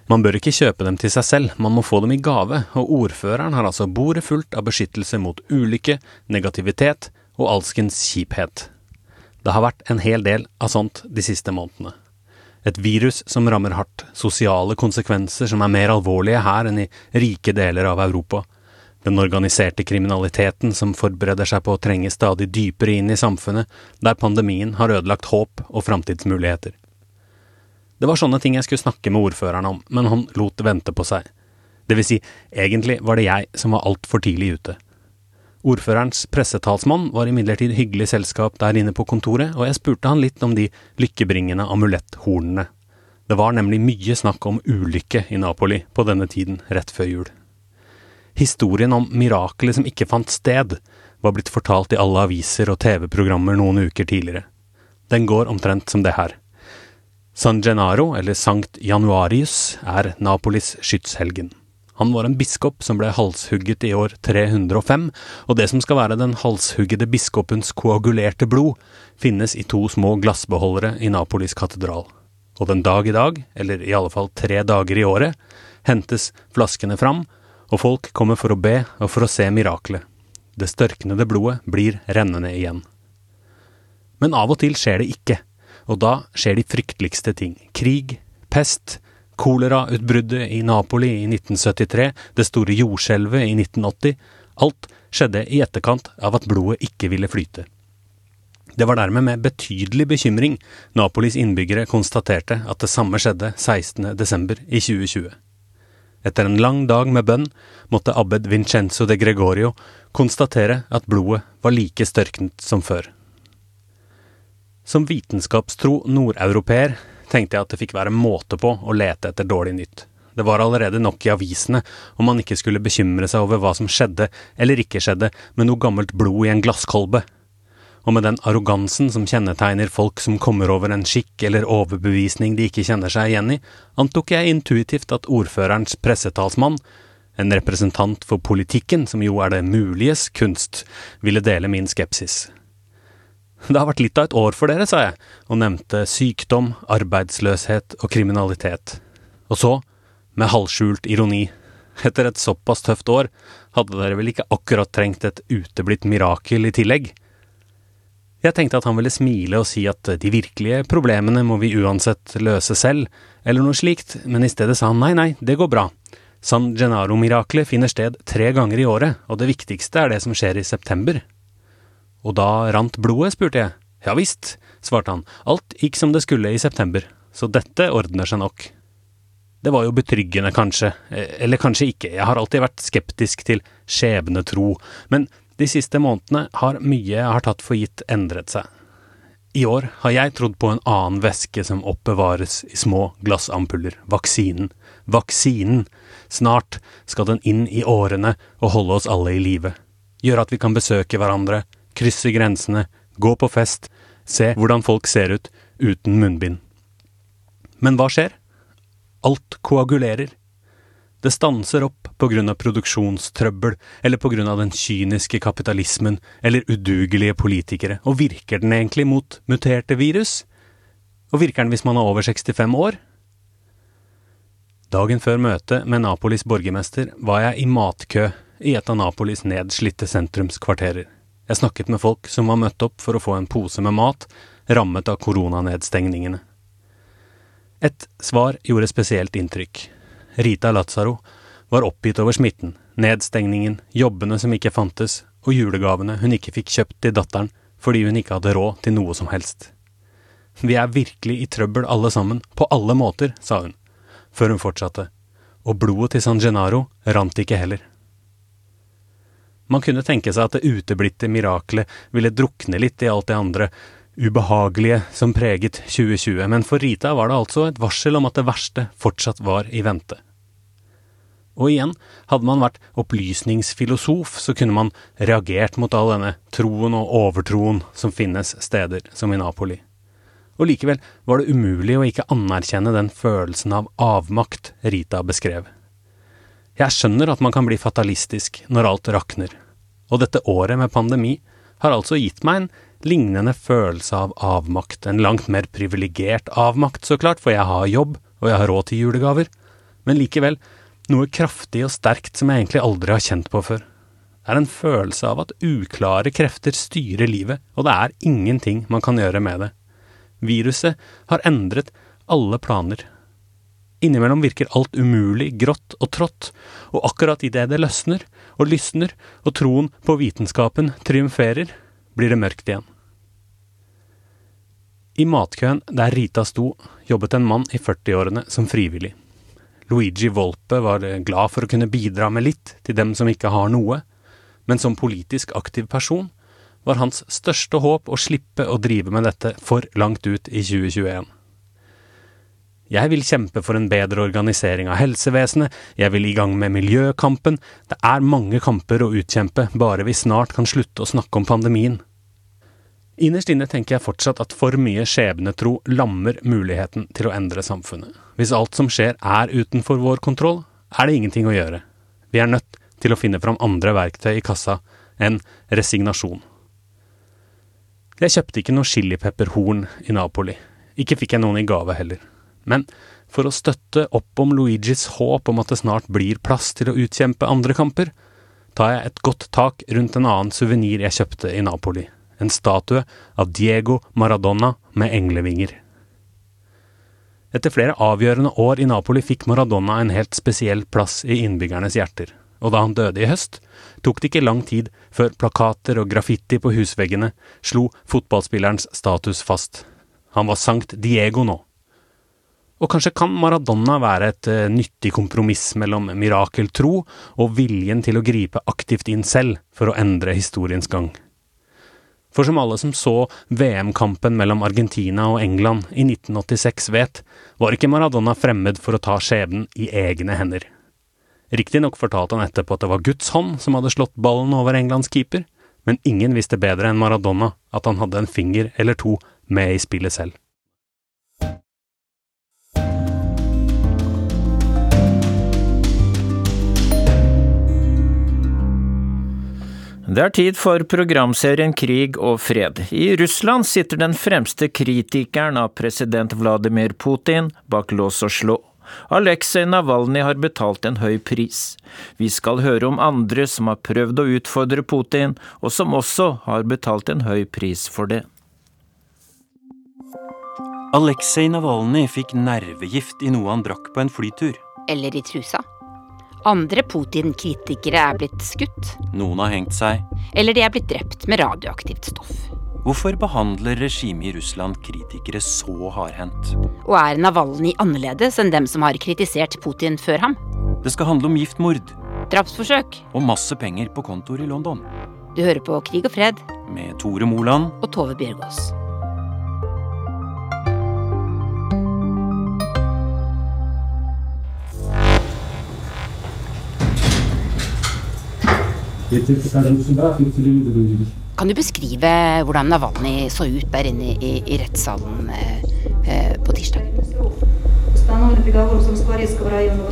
Man bør ikke kjøpe dem til seg selv, man må få dem i gave, og ordføreren har altså bordet fullt av beskyttelse mot ulykke, negativitet og alskens kjiphet. Det har vært en hel del av sånt de siste månedene. Et virus som rammer hardt, sosiale konsekvenser som er mer alvorlige her enn i rike deler av Europa, den organiserte kriminaliteten som forbereder seg på å trenge stadig dypere inn i samfunnet, der pandemien har ødelagt håp og framtidsmuligheter. Det var sånne ting jeg skulle snakke med ordføreren om, men han lot vente på seg. Det vil si, egentlig var det jeg som var altfor tidlig ute. Ordførerens pressetalsmann var imidlertid hyggelig selskap der inne på kontoret, og jeg spurte han litt om de lykkebringende amuletthornene. Det var nemlig mye snakk om ulykke i Napoli på denne tiden rett før jul. Historien om miraklet som ikke fant sted, var blitt fortalt i alle aviser og TV-programmer noen uker tidligere. Den går omtrent som det her. San Gennaro, eller Sankt Januarius, er Napolis skytshelgen. Han var en biskop som ble halshugget i år 305, og det som skal være den halshuggede biskopens koagulerte blod, finnes i to små glassbeholdere i Napolis katedral. Og den dag i dag, eller i alle fall tre dager i året, hentes flaskene fram og folk kommer for å be og for å se miraklet. Det størknede blodet blir rennende igjen. Men av og til skjer det ikke, og da skjer de frykteligste ting. Krig, pest, kolerautbruddet i Napoli i 1973, det store jordskjelvet i 1980. Alt skjedde i etterkant av at blodet ikke ville flyte. Det var dermed med betydelig bekymring Napolis innbyggere konstaterte at det samme skjedde 16.12. i 2020. Etter en lang dag med bønn måtte abbed Vincenzo de Gregorio konstatere at blodet var like størknet som før. Som vitenskapstro nordeuropeer tenkte jeg at det fikk være måte på å lete etter dårlig nytt. Det var allerede nok i avisene om man ikke skulle bekymre seg over hva som skjedde eller ikke skjedde med noe gammelt blod i en glasskolbe og med den arrogansen som kjennetegner folk som kommer over en skikk eller overbevisning de ikke kjenner seg igjen i, antok jeg intuitivt at ordførerens pressetalsmann, en representant for politikken, som jo er det muliges kunst, ville dele min skepsis. Det har vært litt av et år for dere, sa jeg, og nevnte sykdom, arbeidsløshet og kriminalitet. Og så, med halvskjult ironi, etter et såpass tøft år, hadde dere vel ikke akkurat trengt et uteblitt mirakel i tillegg? Jeg tenkte at han ville smile og si at de virkelige problemene må vi uansett løse selv, eller noe slikt, men i stedet sa han nei, nei, det går bra. San Gennaro-miraklet finner sted tre ganger i året, og det viktigste er det som skjer i september. Og da rant blodet, spurte jeg. Ja visst, svarte han, alt gikk som det skulle i september, så dette ordner seg nok. Det var jo betryggende, kanskje, eller kanskje ikke, jeg har alltid vært skeptisk til skjebnetro, men de siste månedene har mye jeg har tatt for gitt, endret seg. I år har jeg trodd på en annen væske som oppbevares i små glassampuller, vaksinen. Vaksinen! Snart skal den inn i årene og holde oss alle i live. Gjøre at vi kan besøke hverandre, krysse grensene, gå på fest, se hvordan folk ser ut uten munnbind. Men hva skjer? Alt koagulerer. Det stanser opp på grunn av produksjonstrøbbel, eller på grunn av den kyniske kapitalismen, eller udugelige politikere, og virker den egentlig mot muterte virus? Og virker den hvis man er over 65 år? Dagen før møtet med Napolis borgermester var jeg i matkø i et av Napolis nedslitte sentrumskvarterer. Jeg snakket med folk som var møtt opp for å få en pose med mat, rammet av koronanedstengningene. Et svar gjorde spesielt inntrykk. Rita Lazzaro, var oppgitt over smitten, nedstengningen, jobbene som ikke fantes, og julegavene hun ikke fikk kjøpt til datteren fordi hun ikke hadde råd til noe som helst. Vi er virkelig i trøbbel alle sammen, på alle måter, sa hun før hun fortsatte, og blodet til San Genaro rant ikke heller. Man kunne tenke seg at det uteblitte miraklet ville drukne litt i alt det andre ubehagelige som preget 2020, men for Rita var det altså et varsel om at det verste fortsatt var i vente. Og igjen, hadde man vært opplysningsfilosof, så kunne man reagert mot all denne troen og overtroen som finnes steder som i Napoli og likevel var det umulig å ikke anerkjenne den følelsen av avmakt Rita beskrev. Jeg skjønner at man kan bli fatalistisk når alt rakner, og dette året med pandemi har altså gitt meg en lignende følelse av avmakt, en langt mer privilegert avmakt, så klart, for jeg har jobb, og jeg har råd til julegaver, men likevel noe kraftig og sterkt som jeg egentlig aldri har kjent på før. Det er en følelse av at uklare krefter styrer livet, og det er ingenting man kan gjøre med det. Viruset har endret alle planer. Innimellom virker alt umulig, grått og trått, og akkurat idet det løsner og lysner og troen på vitenskapen triumferer, blir det mørkt igjen. I matkøen der Rita sto, jobbet en mann i 40-årene som frivillig. Luigi Volpe var glad for å kunne bidra med litt til dem som ikke har noe, men som politisk aktiv person var hans største håp å slippe å drive med dette for langt ut i 2021. Jeg vil kjempe for en bedre organisering av helsevesenet, jeg vil i gang med miljøkampen, det er mange kamper å utkjempe, bare vi snart kan slutte å snakke om pandemien. Innerst inne tenker jeg fortsatt at for mye skjebnetro lammer muligheten til å endre samfunnet. Hvis alt som skjer er utenfor vår kontroll, er det ingenting å gjøre. Vi er nødt til å finne fram andre verktøy i kassa enn resignasjon. Jeg kjøpte ikke noe chilipepperhorn i Napoli. Ikke fikk jeg noen i gave heller. Men for å støtte opp om Luigis håp om at det snart blir plass til å utkjempe andre kamper, tar jeg et godt tak rundt en annen suvenir jeg kjøpte i Napoli. En statue av Diego Maradona med englevinger. Etter flere avgjørende år i Napoli fikk Maradona en helt spesiell plass i innbyggernes hjerter og da han døde i høst, tok det ikke lang tid før plakater og graffiti på husveggene slo fotballspillerens status fast. Han var Sankt Diego nå. Og kanskje kan Maradona være et uh, nyttig kompromiss mellom mirakeltro og viljen til å gripe aktivt inn selv for å endre historiens gang. For som alle som så VM-kampen mellom Argentina og England i 1986 vet, var ikke Maradona fremmed for å ta skjebnen i egne hender. Riktignok fortalte han etterpå at det var Guds hånd som hadde slått ballen over Englands keeper, men ingen visste bedre enn Maradona at han hadde en finger eller to med i spillet selv. Det er tid for programserien Krig og fred. I Russland sitter den fremste kritikeren av president Vladimir Putin bak lås og slå. Aleksej Navalnyj har betalt en høy pris. Vi skal høre om andre som har prøvd å utfordre Putin, og som også har betalt en høy pris for det. Aleksej Navalnyj fikk nervegift i noe han drakk på en flytur. Eller i trusa. Andre Putin-kritikere er blitt skutt. Noen har hengt seg. Eller de er blitt drept med radioaktivt stoff. Hvorfor behandler regimet i Russland kritikere så hardhendt? Og er Navalnyj annerledes enn dem som har kritisert Putin før ham? Det skal handle om giftmord. Drapsforsøk. Og masse penger på kontoer i London. Du hører på Krig og fred. Med Tore Moland. Og Tove Bjørgaas. Kan du beskrive hvordan Navalnyj så ut der inne i, i rettssalen eh, eh på tirsdag?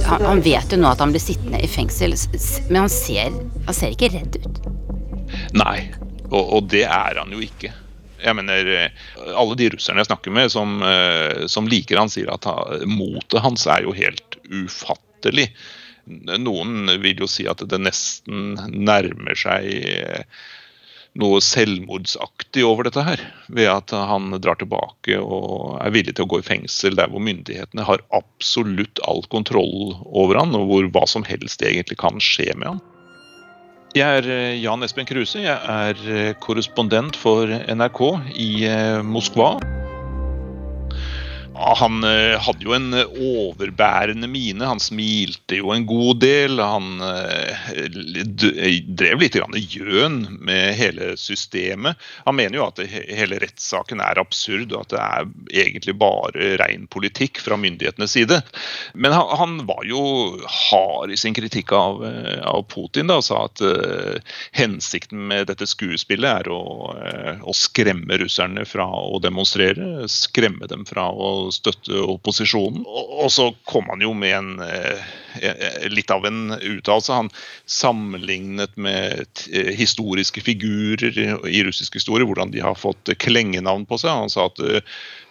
Han, han, vet jo nå at han blir sittende i fengsel, men han ser, han ser ikke redd ut. Nei, og, og, det er han jo ikke. Jeg mener, eh, Alle de russerne jeg snakker med som, eh, som liker han, sier at motet hans er jo helt ufattelig. Noen vil jo si at det nesten nærmer seg eh, noe selvmordsaktig over dette her. Ved at han drar tilbake og er villig til å gå i fengsel der hvor myndighetene har absolutt all kontroll over han, og hvor hva som helst egentlig kan skje med han. Jeg er eh, Jan Espen Kruse. Jeg er eh, korrespondent for NRK i Moskva. Han eh, hadde jo en eh, overbærende mine. Han smilte jo en god del. Han eh, drev litt gjøn med hele systemet. Han mener jo at hele rettssaken er absurd, og at det er egentlig bare ren politikk fra myndighetenes side. Men han, var jo hard i sin kritikk av, Putin da, og sa at hensikten med dette skuespillet er å, å skremme russerne fra å demonstrere, skremme dem fra å støtte opposisjonen. Og så kom han jo med en, eh, litt av en uttalelse. Han sammenlignet med eh, historiske figurer i russisk historie, hvordan de har fått klengenavn på seg. Han sa at eh,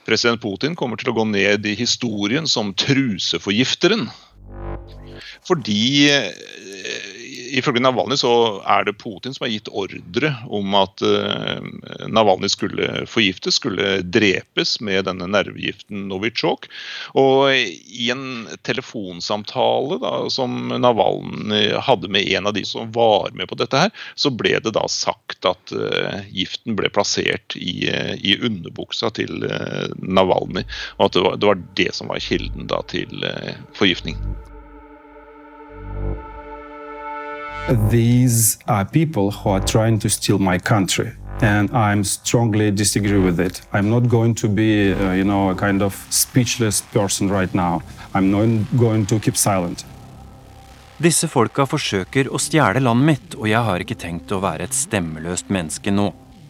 president Putin kommer til å gå ned i historien som truseforgifteren. Fordi ifølge Navalny så er det Putin som har gitt ordre om at uh, Navalny skulle forgiftes, skulle drepes med denne nervegiften Novichok. Og i en telefonsamtale da, som Navalny hadde med en av de som var med på dette her, så ble det da sagt at uh, giften ble plassert i, uh, i underbuksa til Navalny, og at det var, det var, det som var kilden da til forgiftning. These are people who are trying to steal my country. and I'm strongly disagree with it. I'm not going to be, uh, you know, a kind of speechless person right now. I'm not going to keep silent. Disse folka forsøker å stjele landet mitt, og jeg har ikke tenkt å være et stemmeløst menneske nå,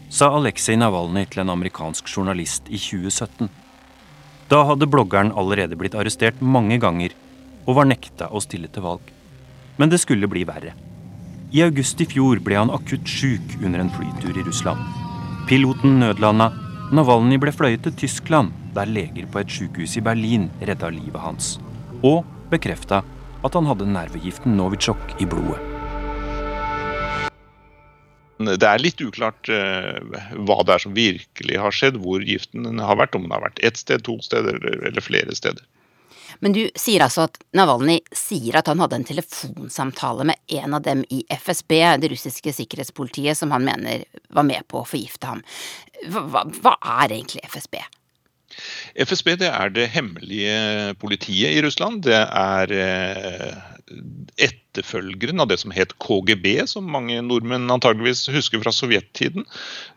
sa Aleksej Navalnyj til en amerikansk journalist i 2017. Da hadde bloggeren allerede blitt arrestert mange ganger og var nekta å stille til valg. Men det skulle bli verre. I august i fjor ble han akutt syk under en flytur i Russland. Piloten nødlanda. Navalnyj ble fløyet til Tyskland, der leger på et sykehus i Berlin redda livet hans. Og bekrefta at han hadde nervegiften Novitsjok i blodet. Det er litt uklart uh, hva det er som virkelig har skjedd, hvor giften har vært. Om den har vært ett sted, to steder eller flere steder. Men du sier altså at Navalnyj sier at han hadde en telefonsamtale med en av dem i FSB, det russiske sikkerhetspolitiet, som han mener var med på å forgifte ham. Hva, hva er egentlig FSB? FSB det er det hemmelige politiet i Russland. Det er eh, etterfølgeren av det som het KGB, som mange nordmenn antageligvis husker fra sovjettiden.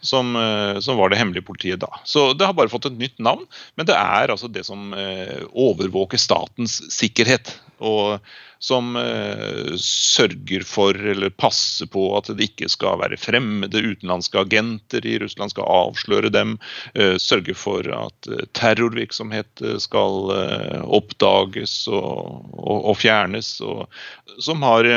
Som, eh, som, var det hemmelige politiet da. Så det har bare fått et nytt navn. Men det er altså det som eh, overvåker statens sikkerhet. Og som eh, sørger for eller passer på at det ikke skal være fremmede utenlandske agenter i Russland, skal avsløre dem. Eh, sørge for at eh, terrorvirksomhet eh, skal eh, oppdages og, og, og fjernes. Og, som har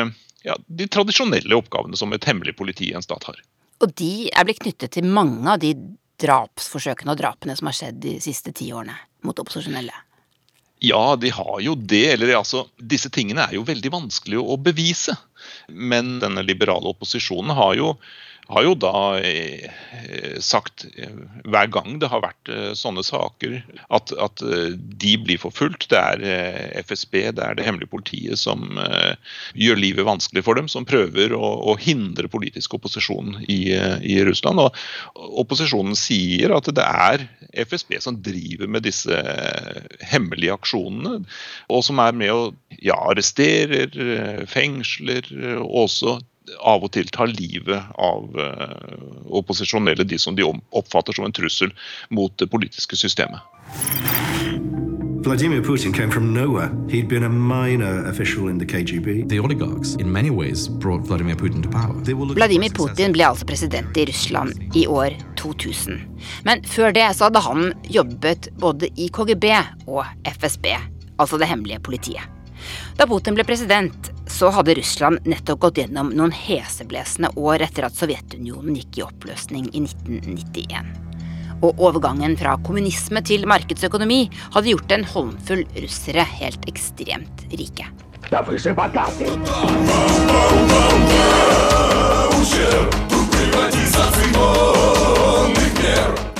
ja, de tradisjonelle oppgavene som et hemmelig politi i en stat har. Og de er blitt knyttet til mange av de drapsforsøkene og drapene som har skjedd de siste ti årene mot opposisjonelle? Ja, de har jo det. Eller altså, disse tingene er jo veldig vanskelig å bevise. Men denne liberale opposisjonen har jo har jo da eh, sagt eh, hver gang det har vært eh, sånne saker, at, at de blir forfulgt. Det er FSB, det er det hemmelige politiet som gjør livet vanskelig for dem. Som prøver å, å hindre politisk opposisjon i, i, Russland. Og opposisjonen sier at det er FSB som driver med disse hemmelige aksjonene. Og som er med og ja, arresterer, fengsler, og også av og til tar livet av uh, opposisjonelle, de som de oppfatter som en trussel mot det politiske systemet. Vladimir Putin came from nowhere. He'd been a minor official in the KGB. The oligarchs in many ways brought Vladimir Putin to power. Vladimir Putin ble altså president i Russland i år 2000. Men før det så hadde han jobbet både i KGB og FSB, altså det hemmelige politiet. Da Putin ble president, så hadde Russland nettopp gått gjennom noen heseblesende år etter at Sovjetunionen gikk i oppløsning i 1991. Og overgangen fra kommunisme til markedsøkonomi hadde gjort en håndfull russere helt ekstremt rike.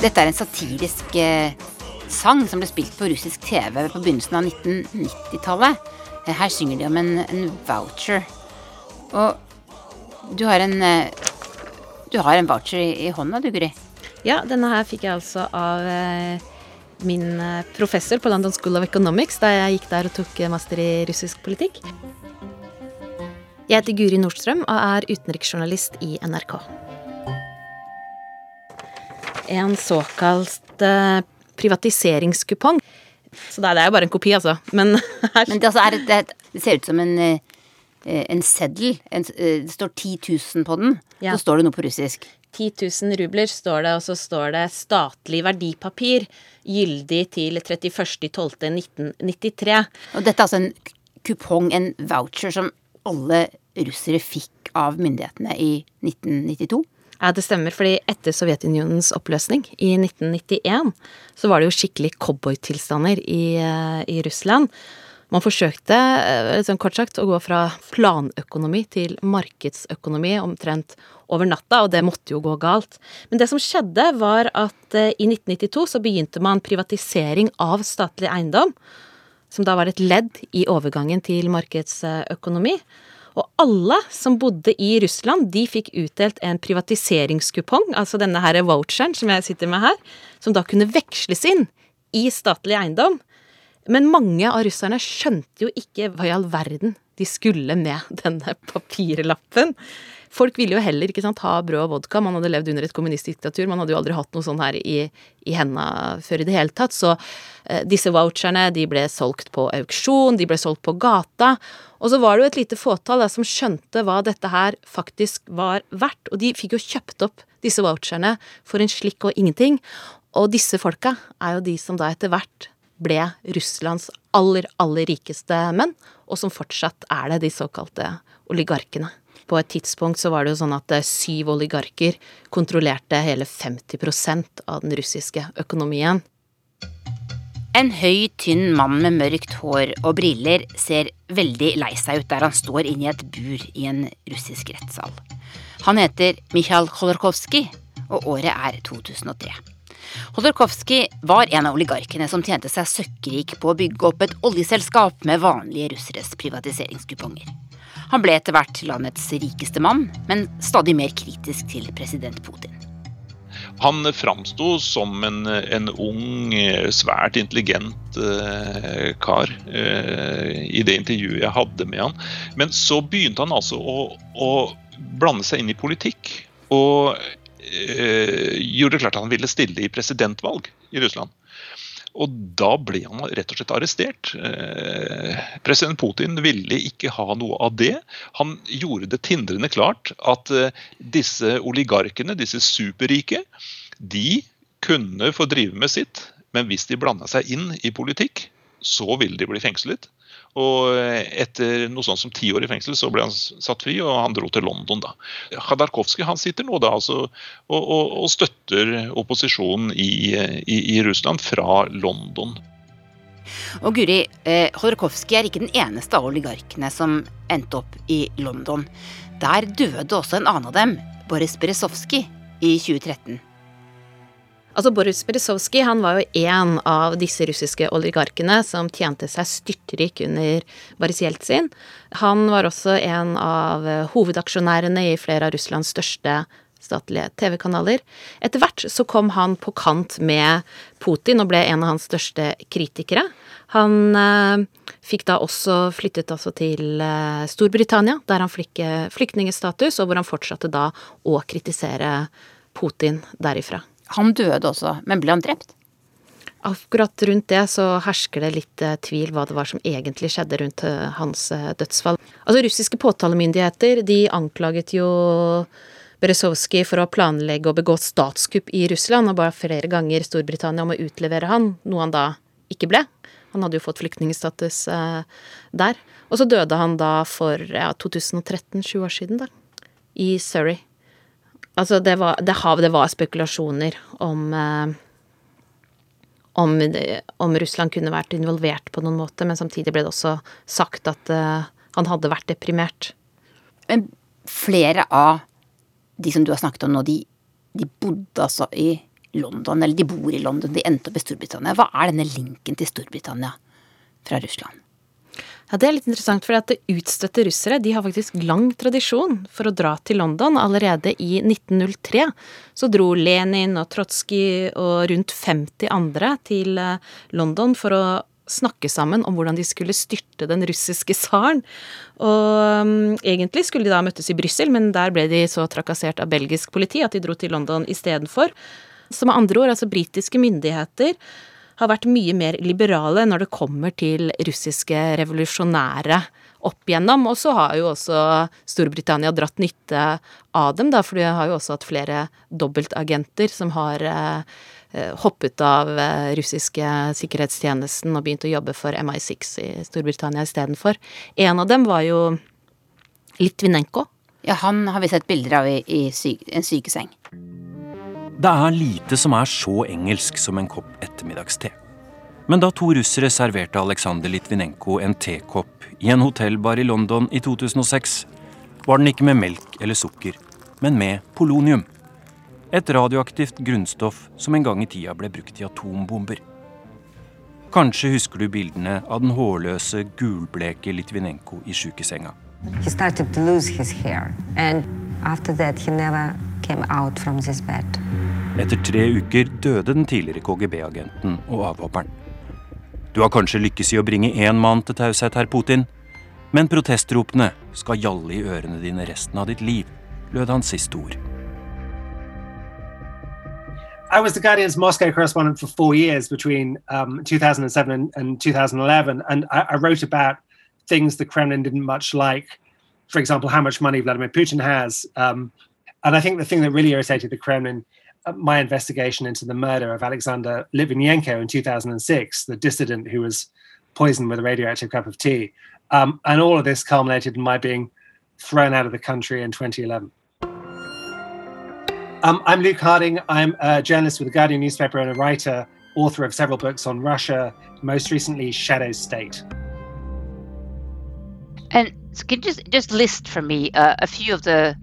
Dette er en satirisk eh, sang som ble spilt på russisk TV på begynnelsen av 1990-tallet. Her synger de om en, en voucher. Og du har en eh, Du har en voucher i, i hånda, du, Guri? Ja, denne her fikk jeg altså av eh, min eh, professor på London School of Economics da jeg gikk der og tok master i russisk politikk. Jeg heter Guri Nordstrøm og er utenriksjournalist i NRK. En såkalt privatiseringskupong så det er jo bare en kopi, altså. Men, [LAUGHS] Men det, altså det, det, ser ut som en, eh, en seddel. En, eh, det står 10 000 på den. Ja. Så står det noe på russisk. 10 000 rubler står det, og så står det 'statlig verdipapir', gyldig til 31.12.1993. Og dette er altså en kupong, en voucher, som alle russere fikk av myndighetene i 1992? Ja, det stemmer. fordi etter Sovjetunionens oppløsning i 1991, så var det jo skikkelig cowboytilstander i, eh, i Russland. Man forsøkte liksom kort sagt å gå fra planøkonomi til markedsøkonomi omtrent over natta, og det måtte jo gå galt. Men det som skjedde, var at eh, i 1992 så begynte man privatisering av statlig eiendom, som da var et ledd i overgangen til markedsøkonomi. Og alle som bodde i Russland, de fikk utdelt en privatiseringskupong, altså denne her voucheren som jeg sitter med her, som da kunne veksles inn i statlig eiendom. Men mange av russerne skjønte jo ikke hva i all verden de skulle med denne papirlappen. Folk ville jo heller ikke sant, ha brød og vodka. Man hadde levd under et kommunistdiktatur. Man hadde jo aldri hatt noe sånn her i, i henda før i det hele tatt. Så eh, disse voucherne de ble solgt på auksjon, de ble solgt på gata. Og så var det jo et lite fåtall da, som skjønte hva dette her faktisk var verdt. Og de fikk jo kjøpt opp disse voucherne for en slikk og ingenting. Og disse folka er jo de som da etter hvert ble Russlands aller, aller rikeste menn, og som fortsatt er det, de såkalte oligarkene. På et tidspunkt så var det jo sånn at eh, syv oligarker kontrollerte hele 50% av den russiske økonomien. En høy, tynn mann med mørkt hår og briller ser veldig lei seg ut der han står inne i et bur i en russisk rettssal. Han heter Mikhail Khodorkovsky, og året er 2003. Kholorkovskij var en av oligarkene som tjente seg søkkrik på å bygge opp et oljeselskap med vanlige russeres privatiseringskuponger. Han ble etter hvert landets rikeste mann, men stadig mer kritisk til president Putin. Han framsto som en, en, ung, svært intelligent eh, kar eh, i det intervjuet jeg hadde med han. Men så begynte han altså å, å blande seg inn i politikk. Og eh, gjorde klart at han ville stille i presidentvalg i Russland. Og da ble han rett og slett arrestert. Eh, president Putin ville ikke ha noe av det. Han gjorde det tindrende klart at eh, disse oligarkene, disse superrike, de kunne få drive med sitt, men hvis de blanda seg inn i politikk, så ville de bli fengslet. Og etter noe sånt som ti år i fengsel, så ble han satt fri, og han dro til London da. Khadarkovskij han sitter nå da altså og, og, og støtter opposisjonen i, i, i, Russland fra London. Og Guri, eh, Khodorkovskij er ikke den eneste av oligarkene som endte opp i London. Der døde også en annen av dem, Boris Berezovskij, i 2013. Altså Boris Berezovskij han var jo en av disse russiske oligarkene som tjente seg styrtrik under Boris Jeltsin. Han var også en av hovedaksjonærene i flere av Russlands største statlige TV-kanaler. Etter hvert så kom han på kant med Putin og ble en av hans største kritikere. Han eh, fikk da også flyttet altså til eh, Storbritannia, der han fikk flyktningestatus, flyktningstatus, og hvor han fortsatte da å kritisere Putin derifra. Han døde også, men ble han drept? Akkurat rundt det så hersker det litt eh, tvil hva det var som egentlig skjedde rundt eh, hans eh, dødsfall. Altså Russiske påtalemyndigheter de anklaget jo Berezovskij for å planlegge å begå statskupp i Russland, og bare flere ganger Storbritannia om å utlevere han, noe han da ikke ble. Han hadde jo fått flyktningstatus der. Og så døde han da for ja, 2013, sju år siden, da. I Surrey. Altså, det var, det, det var spekulasjoner om, eh, om om, Russland kunne vært involvert på noen måte, men samtidig ble det også sagt at uh, han hadde vært deprimert. Men flere av de som du har snakket om nå, de, de bodde altså i London, eller de bor i London, de endte opp i Storbritannia. Hva er denne linken til Storbritannia fra Russland? Ja, Det er litt interessant, for at utstøtte russere de har faktisk lang tradisjon for å dra til London. Allerede i 1903 så dro Lenin og Trotskij og rundt 50 andre til eh, London for å snakke sammen om hvordan de skulle styrte den russiske tsaren. Og um, egentlig skulle de da møttes i Brussel, men der ble de så trakassert av belgisk politi at de dro til London istedenfor. Så med andre ord, altså britiske myndigheter har vært mye mer liberale når det kommer til russiske revolusjonære opp igjennom. Og så har jo også Storbritannia dratt nytte av dem, da, for de har jo også hatt flere dobbeltagenter som har eh, hoppet av eh, russiske sikkerhetstjenesten og begynt å jobbe for MI6 i Storbritannia istedenfor. En av dem var jo Litvinenko. Ja, han har vi sett bilder av i, i syke, en sykeseng. Det er lite som er så engelsk som en kopp ettermiddagste. Men da to russere serverte Aleksandr Litvinenko en tekopp i en hotellbar i London i 2006, var den ikke med melk eller sukker, men med polonium. Et radioaktivt grunnstoff som en gang i tida ble brukt i atombomber. Kanskje husker du bildene av den hårløse, gulbleke Litvinenko i sjukesenga. He started to lose his hair, and after that he never came out from this bed. Etter tre uker døde den tidligere KGB-agenten og avhopperen. Du har kanskje lykkes i å bringe én mann til taushet, herr Putin, men protestropene skal gjalle i ørene dine resten av ditt liv, lød hans siste ord. I was the Guardian's Moscow correspondent for four years between um, 2007 and, and 2011, and I, I, wrote about things the Kremlin didn't much like. For example, how much money Vladimir Putin has. Um, and I think the thing that really irritated the Kremlin my investigation into the murder of Alexander Litvinenko in 2006, the dissident who was poisoned with a radioactive cup of tea. Um, and all of this culminated in my being thrown out of the country in 2011. Um, I'm Luke Harding. I'm a journalist with the Guardian newspaper and a writer, author of several books on Russia, most recently Shadow State. And so can you just just list for me uh, a few of the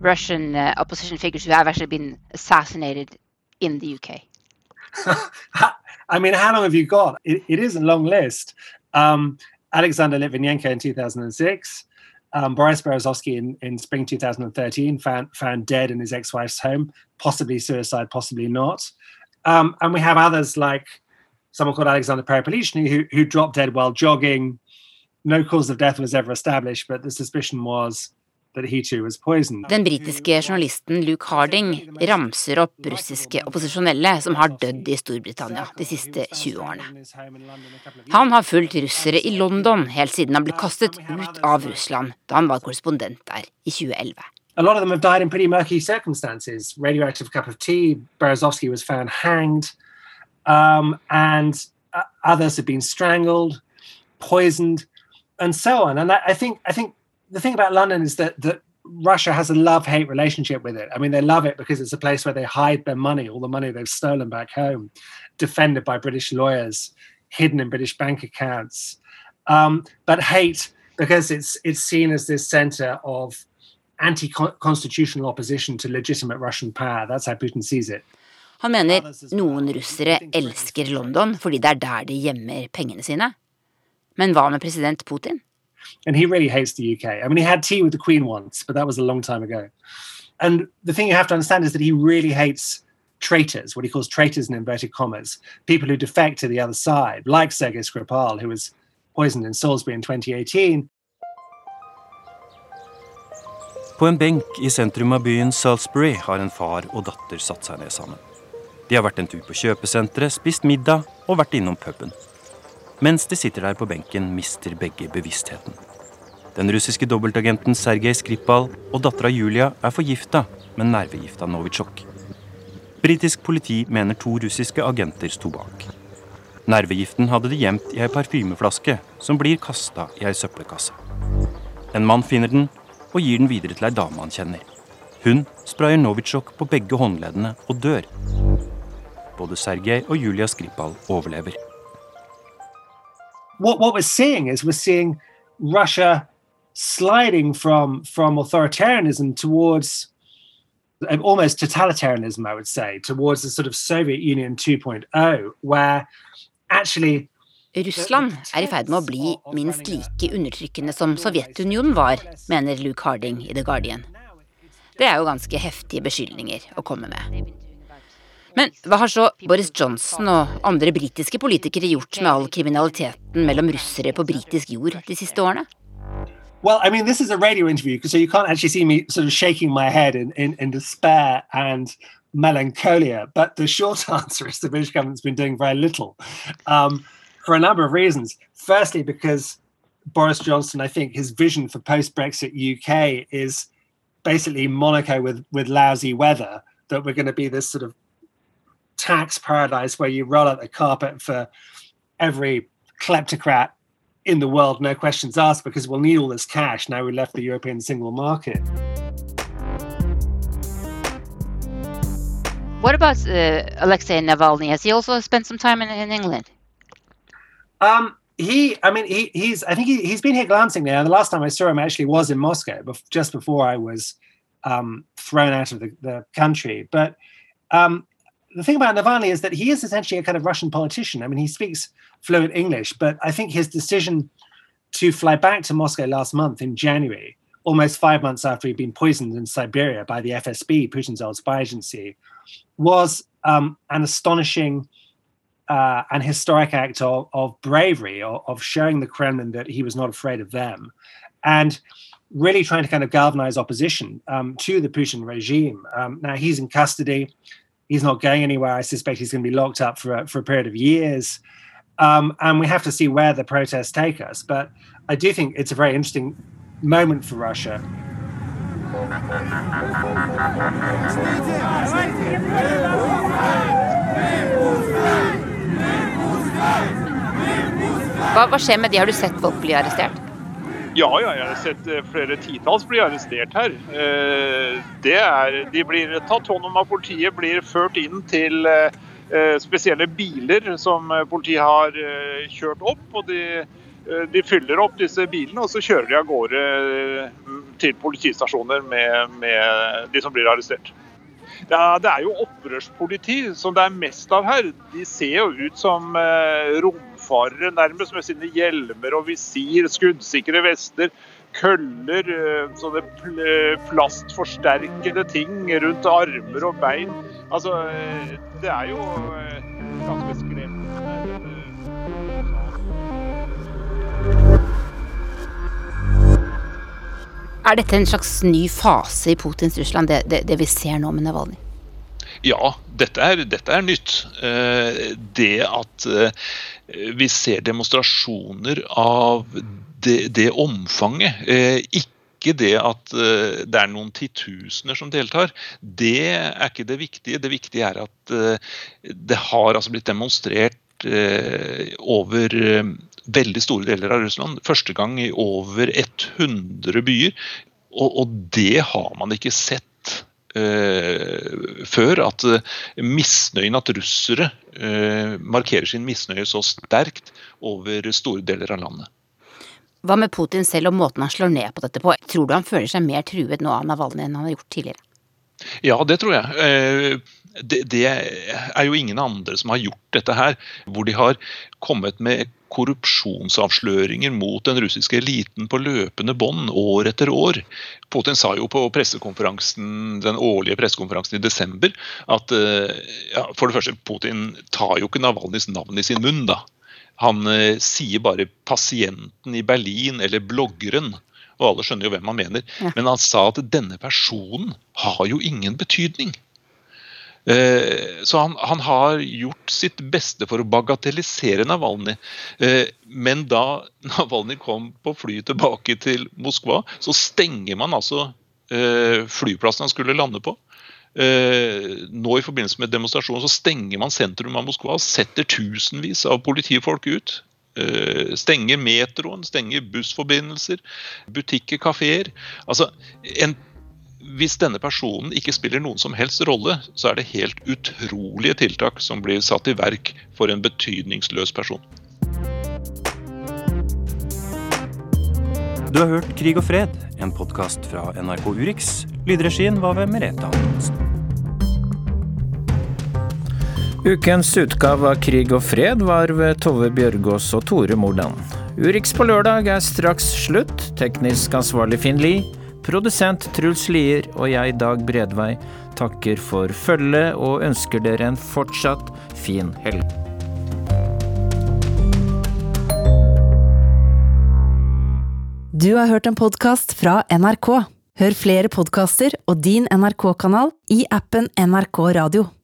Russian uh, opposition figures who have actually been assassinated in the UK? [LAUGHS] I mean, how long have you got? it, it is a long list. Um, Alexander Litvinenko in 2006, um, Boris Berezovsky in, in spring 2013, found, found dead in his ex wife's home, possibly suicide, possibly not. Um, and we have others like someone called Alexander Peripalichny who, who dropped dead while jogging. No cause of death was ever established, but the suspicion was Den britiske journalisten Luke Harding ramser opp russiske opposisjonelle som har dødd i Storbritannia de siste 20 årene. Han har fulgt russere i London helt siden han ble kastet ut av Russland da han var korrespondent der i 2011. A lot of them have died in pretty murky circumstances. Radioactive cup of tea, Berezovsky was found hanged, um, and uh, others have been strangled, poisoned. and so on. And I, I think I think the thing about London is that that Russia has a love-hate relationship with it. I mean, they love it because it's a place where they hide their money, all the money they've stolen back home, defended by British lawyers, hidden in British bank accounts. Um, but hate because it's it's seen as this center of anti-constitutional opposition to legitimate Russian power. That's how Putin sees it. Han mener noen russere elsker London fordi det er der de gjemmer pengene sine. Men hva med president Putin? And he really hates the UK. I mean, he had tea with the Queen once, but that was a long time ago. And the thing you have to understand is that he really hates traitors, what he calls traitors in inverted commas, people who defect to the other side, like Sergei Skripal, who was poisoned in Salisbury in 2018. På en benk i sentrum av byen Salisbury har en far og datter satt seg ned sammen. De har vært en tur på kjøpesenteret, spist middag og vært innom puben. Mens de sitter der på benken, mister begge bevisstheten. Den russiske dobbeltagenten Sergej Skripal og dattera Julia er forgifta med nervegifta Novitsjok. Britisk politi mener to russiske agenter sto bak. Nervegiften hadde de gjemt i ei parfymeflaske som blir kasta i ei søppelkasse. En mann finner den og gir den videre til ei dame han kjenner. Hun sprayer Novitsjok på begge håndleddene og dør. Både Sergej og Julia Skripal overlever. What, what we're seeing is we're seeing Russia sliding from from authoritarianism towards almost totalitarianism, I would say, towards the sort of Soviet Union 2.0, where actually Russland er i ferd med å bli minst like undertrykkende som Sovjetunionen var, mener Luke Harding i The Guardian. Det er jo ganske heftige beskyldninger å komme med. Men hva har så Boris Johnson og andre britiske politikere gjort med all kriminaliteten mellom russere på britisk jord de siste årene? Well, I mean, this is a radio interview, so you can't actually see me sort of shaking my head in, in, in despair and melancholia. But the short [LAUGHS] answer is the British government's been doing very little. Um, for a number of reasons. Firstly, because Boris Johnson, I think his vision for post Brexit UK is basically Monaco with, with lousy weather, that we're going to be this sort of tax paradise where you roll out the carpet for every kleptocrat in the world, no questions asked, because we'll need all this cash now we left the European single market. What about uh, Alexei Navalny? Has he also spent some time in, in England? Um, he, I mean, he, he's, I think he, he's been here glancing now. The last time I saw him actually was in Moscow, just before I was um, thrown out of the, the country. But um, the thing about Navalny is that he is essentially a kind of Russian politician. I mean, he speaks fluent English, but I think his decision to fly back to Moscow last month in January, almost five months after he'd been poisoned in Siberia by the FSB, Putin's old spy agency, was um, an astonishing uh, an historic act of, of bravery, of, of, showing the Kremlin that he was not afraid of them, and really trying to kind of galvanize opposition um, to the Putin regime. Um, now he's in custody; he's not going anywhere. I suspect he's going to be locked up for a, for a period of years, um, and we have to see where the protests take us. But I do think it's a very interesting moment for Russia. Hva, hva, skjer med de? Har du sett folk bli arrestert? Ja, ja, jeg har sett eh, flere titalls bli arrestert her. Eh, er, de blir tatt hånd om av politiet, blir ført inn til eh, spesielle biler som politiet har kjørt opp. og de, de fyller opp disse bilene og så kjører de av gårde til politistasjoner med, med de som blir arrestert. Det er, det er, jo opprørspoliti som det er mest av her. De ser jo ut som eh, romfarere nærmest, med sine hjelmer og visir, skuddsikre vester, køller, eh, sånne plastforsterkede ting rundt armer og bein. Altså, eh, det er jo eh, ganske skremmende. Er dette en slags ny fase i Putins Russland, det, det, det vi ser nå med Navalny? Ja, dette er, dette er nytt. Eh, det at eh, vi ser demonstrasjoner av det, det omfanget. Eh, ikke det at det er noen titusener som deltar. Det er ikke det viktige. Det viktige er at det har altså blitt demonstrert over veldig store deler av Russland. Første gang i over 100 byer. Og, og det har man ikke sett før. At uh, misnøyen, at russere uh, markerer sin misnøye så sterkt over store deler av landet. Hva med Putin selv og måten han slår ned på dette på? Tror du han føler seg mer truet nå av Navalnyj enn han har gjort tidligere? Ja, det tror jeg det, det, er jo ingen andre som har gjort dette her, hvor de har kommet med korrupsjonsavsløringer mot den russiske eliten på løpende bånd år etter år. Putin sa jo på pressekonferansen, den årlige pressekonferansen i desember at eh, ja, for det første, Putin tar jo ikke Navalnyjs navn i sin munn. da. Han eh, sier bare 'pasienten i Berlin' eller 'bloggeren'. Og alle skjønner jo hvem han mener. Ja. Men han sa at denne personen har jo ingen betydning. Eh, så han, han, har gjort sitt beste for å bagatellisere Navalny, eh, Men da [LAUGHS] Navalny kom på flyet tilbake til Moskva, så stenger man altså eh, flyplassen han skulle lande på. Nå i forbindelse med demonstrasjonen så stenger man sentrum av Moskva og setter tusenvis av politifolk ut. Stenger metroen, stenger bussforbindelser, butikker, kafeer. Altså, en hvis denne personen ikke spiller noen som helst rolle, så er det helt utrolige tiltak som blir satt i verk for en betydningsløs person. Du har hørt Krig og fred, en podkast fra NRK Urix. Lydregien var ved Merete Antonsen. Ukens utgave av Krig og fred var ved Tove Bjørgaas og Tore Mordan. Urix på lørdag er straks slutt. Teknisk ansvarlig Finn Lie. Produsent Truls Lier og jeg, Dag Bredvei, takker for følget og ønsker dere en fortsatt fin helg. Du har hørt en podkast fra NRK. Hør flere podkaster og din NRK-kanal i appen NRK Radio.